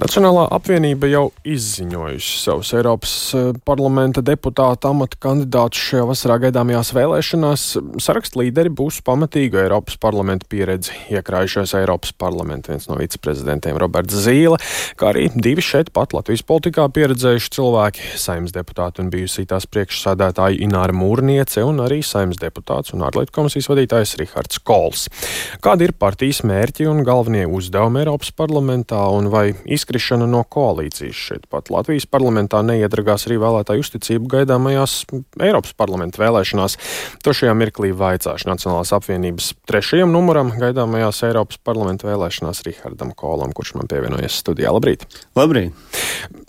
Nacionālā apvienība jau izziņojusi savus Eiropas eh, parlamenta deputāta amata kandidātus šajā vasarā gaidāmajās vēlēšanās. Saraksta līderi būs pamatīgu Eiropas parlamenta pieredzi iekrājušies Eiropas parlamenta viens no viceprezidentiem Roberts Zīle, kā arī divi šeit pat Latvijas politikā pieredzējuši cilvēki - saimnes deputāti un bijusī tās priekšsādātāja Ināra Mūrniece un arī saimnes deputāts un ārlietu komisijas vadītājs Rihards Kols. Kādi ir partijas mērķi un galvenie uzdevumi Eiropas parlamentā un vai izskatās izkrišana no koalīcijas. Šeit pat Latvijas parlamentā neiedragās arī vēlētāju uzticību gaidāmajās Eiropas parlamenta vēlēšanās. To šajā mirklī vaicāšu Nacionālās apvienības trešajam numuram gaidāmajās Eiropas parlamenta vēlēšanās Rihardam Kolam, kurš man pievienojas studijā. Labrīt! Labrīt!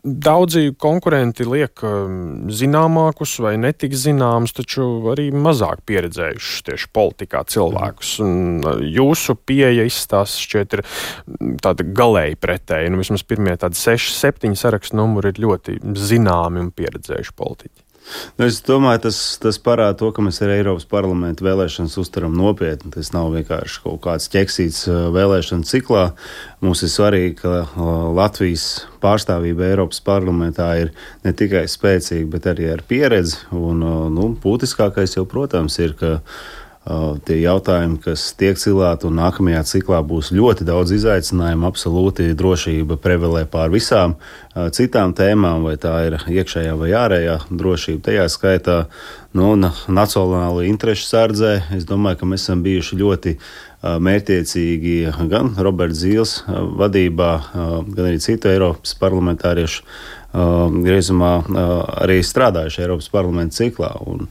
Daudzi konkurenti liek um, zināmākus vai netik zināmus, taču arī mazāk pieredzējušus tieši politikā cilvēkus. Un uh, jūsu pieeja izstāsta šķiet ir mm, tāda galēji pretēji. Nu, vismaz pirmie tādi seši, septiņi sarakstu numuri ir ļoti zināmi un pieredzējuši politiķi. Nu, es domāju, tas, tas parāda to, ka mēs ar Eiropas parlamentu vēlēšanas uztveram nopietni. Tas nav vienkārši kaut kāds ķeksīts uh, vēlēšanu ciklā. Mums ir svarīgi, ka uh, Latvijas pārstāvība Eiropas parlamentā ir ne tikai spēcīga, bet arī ar pieredzi. Un, uh, nu, būtiskākais jau, protams, ir, ka tie jautājumi, kas tiek cilāti, un nākamajā ciklā būs ļoti daudz izaicinājumu. Absolūti drošība prevalē pār visām citām tēmām, vai tā ir iekšējā vai ārējā drošība. Tajā skaitā nu, nacionāla interešu sardzē. Es domāju, ka mēs esam bijuši ļoti mērķiecīgi gan Roberts Zīles vadībā, gan arī citu Eiropas parlamentāriešu griezumā arī strādājuši Eiropas parlamenta ciklā. Un,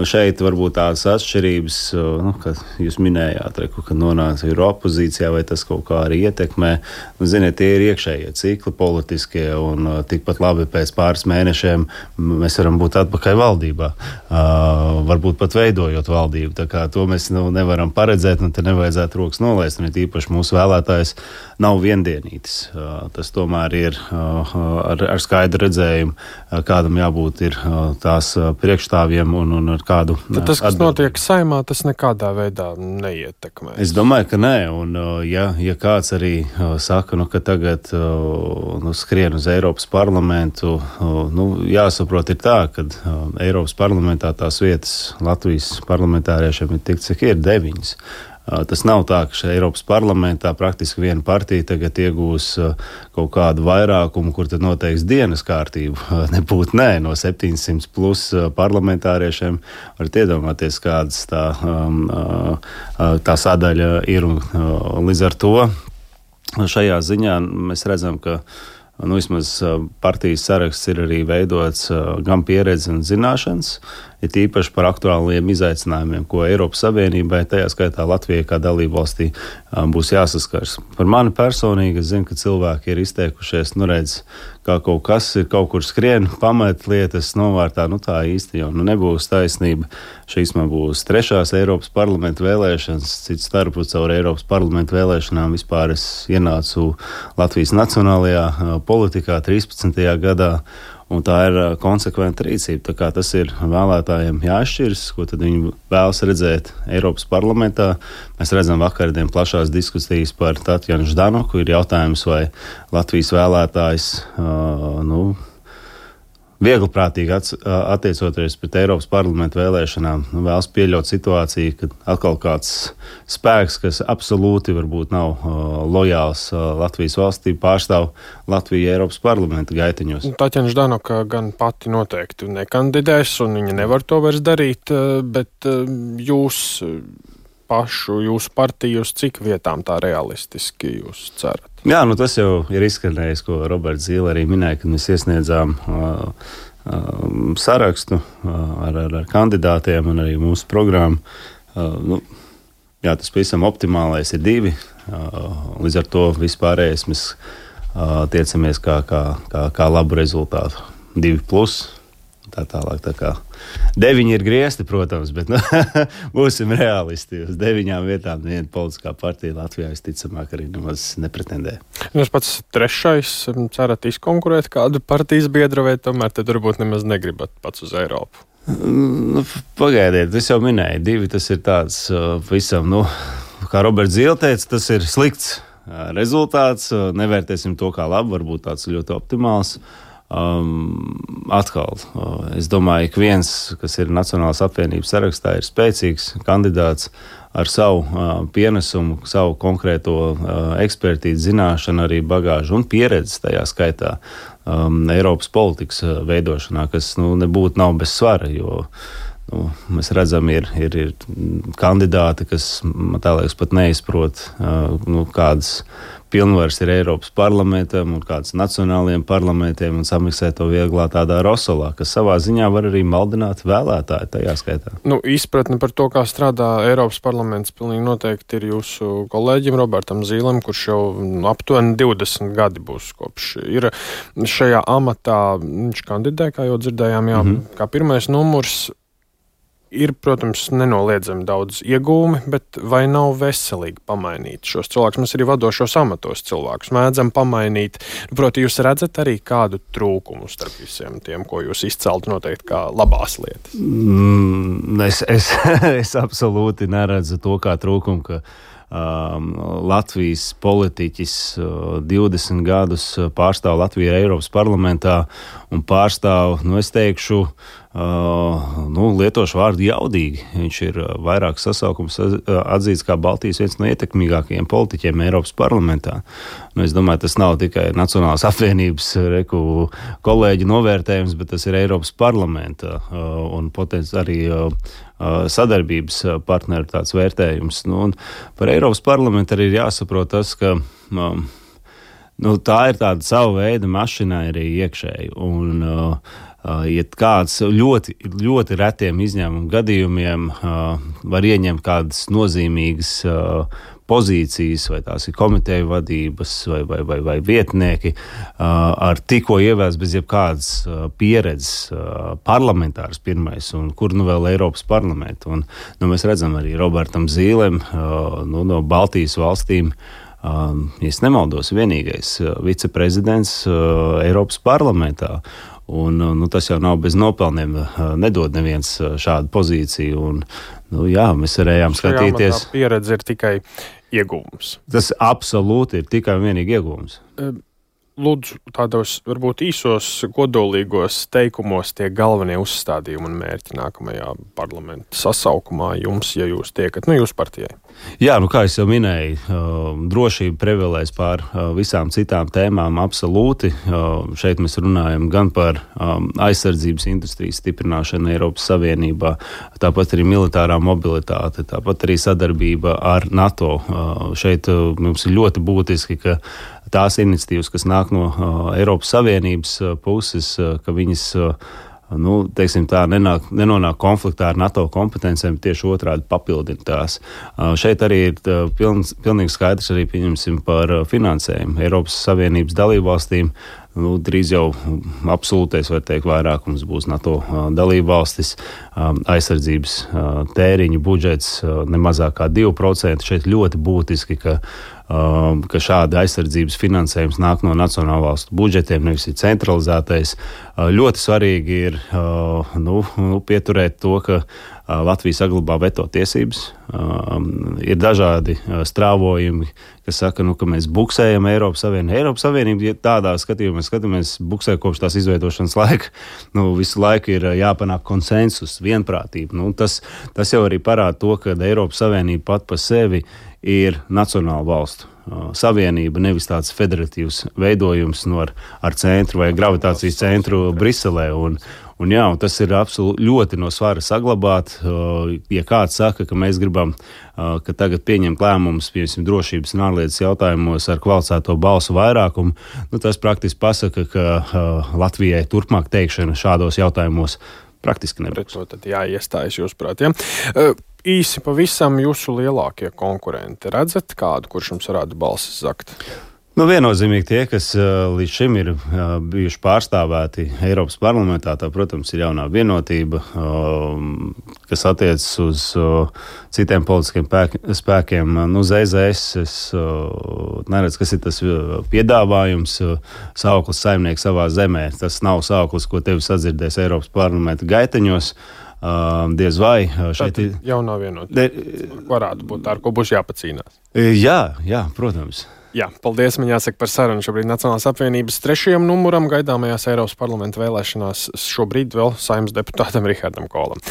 Nu, šeit varbūt tās atšķirības, nu, kad jūs minējāt, reku, ka nonāca ir opozīcijā, vai tas kaut kā arī ietekmē. Nu, ziniet, tie ir iekšējie cikli politiskie, un tikpat labi pēc pāris mēnešiem mēs varam būt atpakaļ valdībā. Uh, varbūt pat veidojot valdību. Tā kā to mēs nu, nevaram paredzēt, un te nevajadzētu rokas nolaist. Un īpaši mūsu vēlētājs nav viendienītis. Uh, tas tomēr ir uh, ar, ar skaidru redzējumu, kādam jābūt ir tās priekšstāvjiem un, un ar kādu. Tad tas, kas atbildi. notiek saimā, tas nekādā veidā neietekmē. Es domāju, ka nē. Un, ja, ja kāds arī saka, nu, ka tagad nu, skrien uz Eiropas parlamentu, nu, jāsaprot, ir tā, ka Eiropas parlamentā tās vietas Latvijas parlamentāriešiem ir tik, cik ir deviņas. Tas nav tā, ka šeit Eiropas parlamentā praktiski viena partija tagad iegūs kaut kādu vairākumu, kur tad noteiks dienas kārtību. Nebūtu nē, no 700 plus parlamentāriešiem varat iedomāties, kādas tā, tā sadaļa ir. Līdz ar to šajā ziņā mēs redzam, ka nu, vismaz partijas saraksts ir arī veidots gan pieredze un zināšanas it īpaši par aktuāliem izaicinājumiem, ko Eiropas Savienībai, tajā skaitā Latvijai kā dalību valstī, būs jāsaskars. Par mani personīgi es zinu, ka cilvēki ir izteikušies, nu redz, kā kaut kas ir kaut kur skrien, pamet lietas novārtā, nu tā īsti jau nu, nebūs taisnība. Šīs man būs trešās Eiropas parlamenta vēlēšanas, cits starpu caur Eiropas parlamenta vēlēšanām vispār es ienācu Latvijas nacionālajā politikā 13. gadā. Un tā ir konsekventa rīcība. Tas ir vēlētājiem jāšķiras, ko viņi vēlas redzēt Eiropas parlamentā. Mēs redzam vakardien plašās diskusijas par Tatjanu Ždanoku. Ir jautājums, vai Latvijas vēlētājs uh, nu, viegliprātīgi attiecoties pret Eiropas parlamentu vēlēšanām, nu, vēlas pieļaut situāciju, kad atkal kāds spēks, kas absolūti varbūt nav lojāls Latvijas valstī, pārstāv Latviju Eiropas parlamenta gaitiņos. Taķena Ždanoka gan pati noteikti nekandidēs, un viņa nevar to vairs darīt, bet jūs pašu, jūsu partiju, uz cik vietām tā realistiski jūs cerat? Jā, nu tas jau ir izskanējis, ko Roberts Zīle arī minēja, kad mēs iesniedzām uh, uh, sarakstu uh, ar, ar, ar kandidātiem un arī mūsu programmu. Uh, nu, jā, tas pavisam optimālais ir divi. Uh, līdz ar to vispārējais mēs uh, tiecamies kā, kā, kā, kā labu rezultātu. Divi plus tā tālāk. Tā kā. Deviņi ir griezti, protams, bet nu, būsim realisti. Uz deviņām vietām viena politiskā partija Latvijā visticamāk arī nemaz nepretendē. Jūs pats trešais cerat izkonkurēt kādu partijas biedru, vai tomēr tad varbūt nemaz negribat pats uz Eiropu? Nu, pagaidiet, es jau minēju, divi tas ir tāds uh, visam, nu, kā Roberts Zīle teica, tas ir slikts rezultāts. Nevērtēsim to kā labu, varbūt tāds ļoti optimāls. Um, atkal, uh, es domāju, ka viens, kas ir Nacionālās apvienības sarakstā, ir spēcīgs kandidāts ar savu uh, pienesumu, savu konkrēto uh, ekspertīzi, zināšanu, arī bagāžu un pieredzi tajā skaitā um, Eiropas politikas uh, veidošanā, kas nu, nebūtu nav bez svara. Jo, Nu, mēs redzam, ir, ir, ir kandidāti, kas, man liekas, pat neizprot, nu, kādas pilnvaras ir Eiropas parlamentam un kāds nacionālajiem parlamentiem un samiksē to vieglā tādā rosolā, kas savā ziņā var arī maldināt vēlētāju tajā skaitā. Nu, izpratne par to, kā strādā Eiropas parlaments, pilnīgi noteikti ir jūsu kolēģim Robertam Zīlem, kurš jau nu, aptuveni 20 gadi būs kopš ir šajā amatā. Viņš kandidē, kā jau dzirdējām, jā, mm -hmm. kā pirmais numurs ir, protams, nenoliedzami daudz iegūmi, bet vai nav veselīgi pamainīt šos cilvēkus? Mēs arī vadošos amatos cilvēkus mēdzam pamainīt. Proti, jūs redzat arī kādu trūkumu starp visiem tiem, ko jūs izceltu noteikti kā labās lietas? Mm, es, es, es absolūti neredzu to kā trūkumu. Ka um, Latvijas politiķis uh, 20 gadus pārstāv Latviju Eiropas parlamentā un pārstāv, nu, es teikšu, Uh, nu, lietošu vārdu jaudīgi. Viņš ir uh, vairāk sasaukums uh, atzīts kā Baltijas viens no ietekmīgākajiem politiķiem Eiropas parlamentā. Nu, es domāju, tas nav tikai Nacionālās apvienības reku, kolēģi novērtējums, bet tas ir Eiropas parlamenta un potenciāli arī sadarbības partneru tāds vērtējums. Nu, par Eiropas parlamentu arī ir jāsaprot tas, ka. Um, nu, tā ir tāda sava veida mašīna arī iekšēji. Un, uh, Uh, ja kāds ļoti, ļoti retiem izņēmumu gadījumiem uh, var ieņemt kādas nozīmīgas uh, pozīcijas, vai tās ir komiteju vadības vai, vai, vai, vai vietnieki, ar tikko ievēlēts bez jebkādas pieredzes parlamentārs pirmais, un kur nu vēl Eiropas parlamentu. Un, nu, mēs redzam arī Robertam Zīlem nu, no Baltijas valstīm. Uh, ja nemaldos, vienīgais uh, viceprezidents uh, Eiropas parlamentā. Un, nu, tas jau nav bez nopelniem. Nedod neviens šādu pozīciju. Un, nu, jā, mēs varējām skatīties. Pieredze ir tikai iegūms. Tas absolūti ir tikai un vienīgi iegūms lūdzu, tādos varbūt īsos, kodolīgos teikumos tie galvenie uzstādījumi un mērķi nākamajā parlamenta sasaukumā jums, ja jūs tiekat, nu, jūs partijai? Jā, nu, kā jau minēju, drošība prevalēs pār visām citām tēmām absolūti. Šeit mēs runājam gan par aizsardzības industrijas stiprināšanu Eiropas Savienībā, tāpat arī militārā mobilitāte, tāpat arī sadarbība ar NATO. Šeit mums ir ļoti būtiski, ka tās iniciatīvas, kas nāk no uh, Eiropas Savienības puses, ka viņas nu, teiksim, tā, nenāk, nenonāk konfliktā ar NATO kompetencijām, tieši otrādi papildina tās. Šeit arī ir pilns, pilnīgi skaidrs arī par finansējumu Eiropas Savienības dalībvalstīm. Nu, drīz jau absolūtais, var teikt, vairākums būs NATO dalībvalstis. Aizsardzības tēriņu budžets nemazāk kā 2%. Šeit ļoti būtiski, ka ka šāda aizsardzības finansējums nāk no nacionālā valstu budžetiem, nevis ir centralizētais. Ļoti svarīgi ir nu, nu, pieturēt to, ka Latvija saglabā veto tiesības. Um, ir dažādi strāvojumi, kas saka, nu, ka mēs buksējam Eiropas Savienību. Eiropas Savienība, ja tādā skatījumā skatāmies, buksē kopš tās izveidošanas laika, nu, visu laiku ir jāpanāk konsensus, vienprātība. Nu, tas, tas jau arī parāda to, ka Eiropas Savienība pat pa sevi ir nacionāla valstu uh, savienība, nevis tāds federatīvs veidojums no ar, ar centru vai gravitācijas centru Briselē. Un, un jā, un tas ir absolūti ļoti no svara saglabāt. Uh, ja kāds saka, ka mēs gribam, uh, ka tagad pieņemt lēmumus, piemēram, drošības un ārlietas jautājumos ar kvalificēto balsu vairākumu, nu, tas praktiski pasaka, ka Latvijai turpmāk teikšana šādos jautājumos praktiski nebūs. Pret to tad jāiestājas jūs prāt. Ja? īsi pavisam jūsu lielākie konkurenti. Redzat kādu, kurš jums varētu balsis zakt? Nu, viennozīmīgi tie, kas uh, līdz šim ir uh, bijuši pārstāvēti Eiropas parlamentā, tā, protams, ir jaunā vienotība, uh, kas attiecas uz citiem politiskiem pēk, spēkiem. Nu, ZZS es neredzu, kas ir tas piedāvājums. Sauklis saimnieks savā zemē. Tas nav sauklis, ko tevi sadzirdēs Eiropas parlamenta gaiteņos. Uh, diez vai šeit ir jaunā vienotība. Varētu būt tā, ar ko būs jāpacīnās. Jā, jā, protams. Jā, paldies. Man jāsaka par sarunu šobrīd Nacionālās apvienības trešajam numuram gaidāmajās Eiropas parlamenta vēlēšanās šobrīd vēl saimnes deputātam Rihardam Kolam.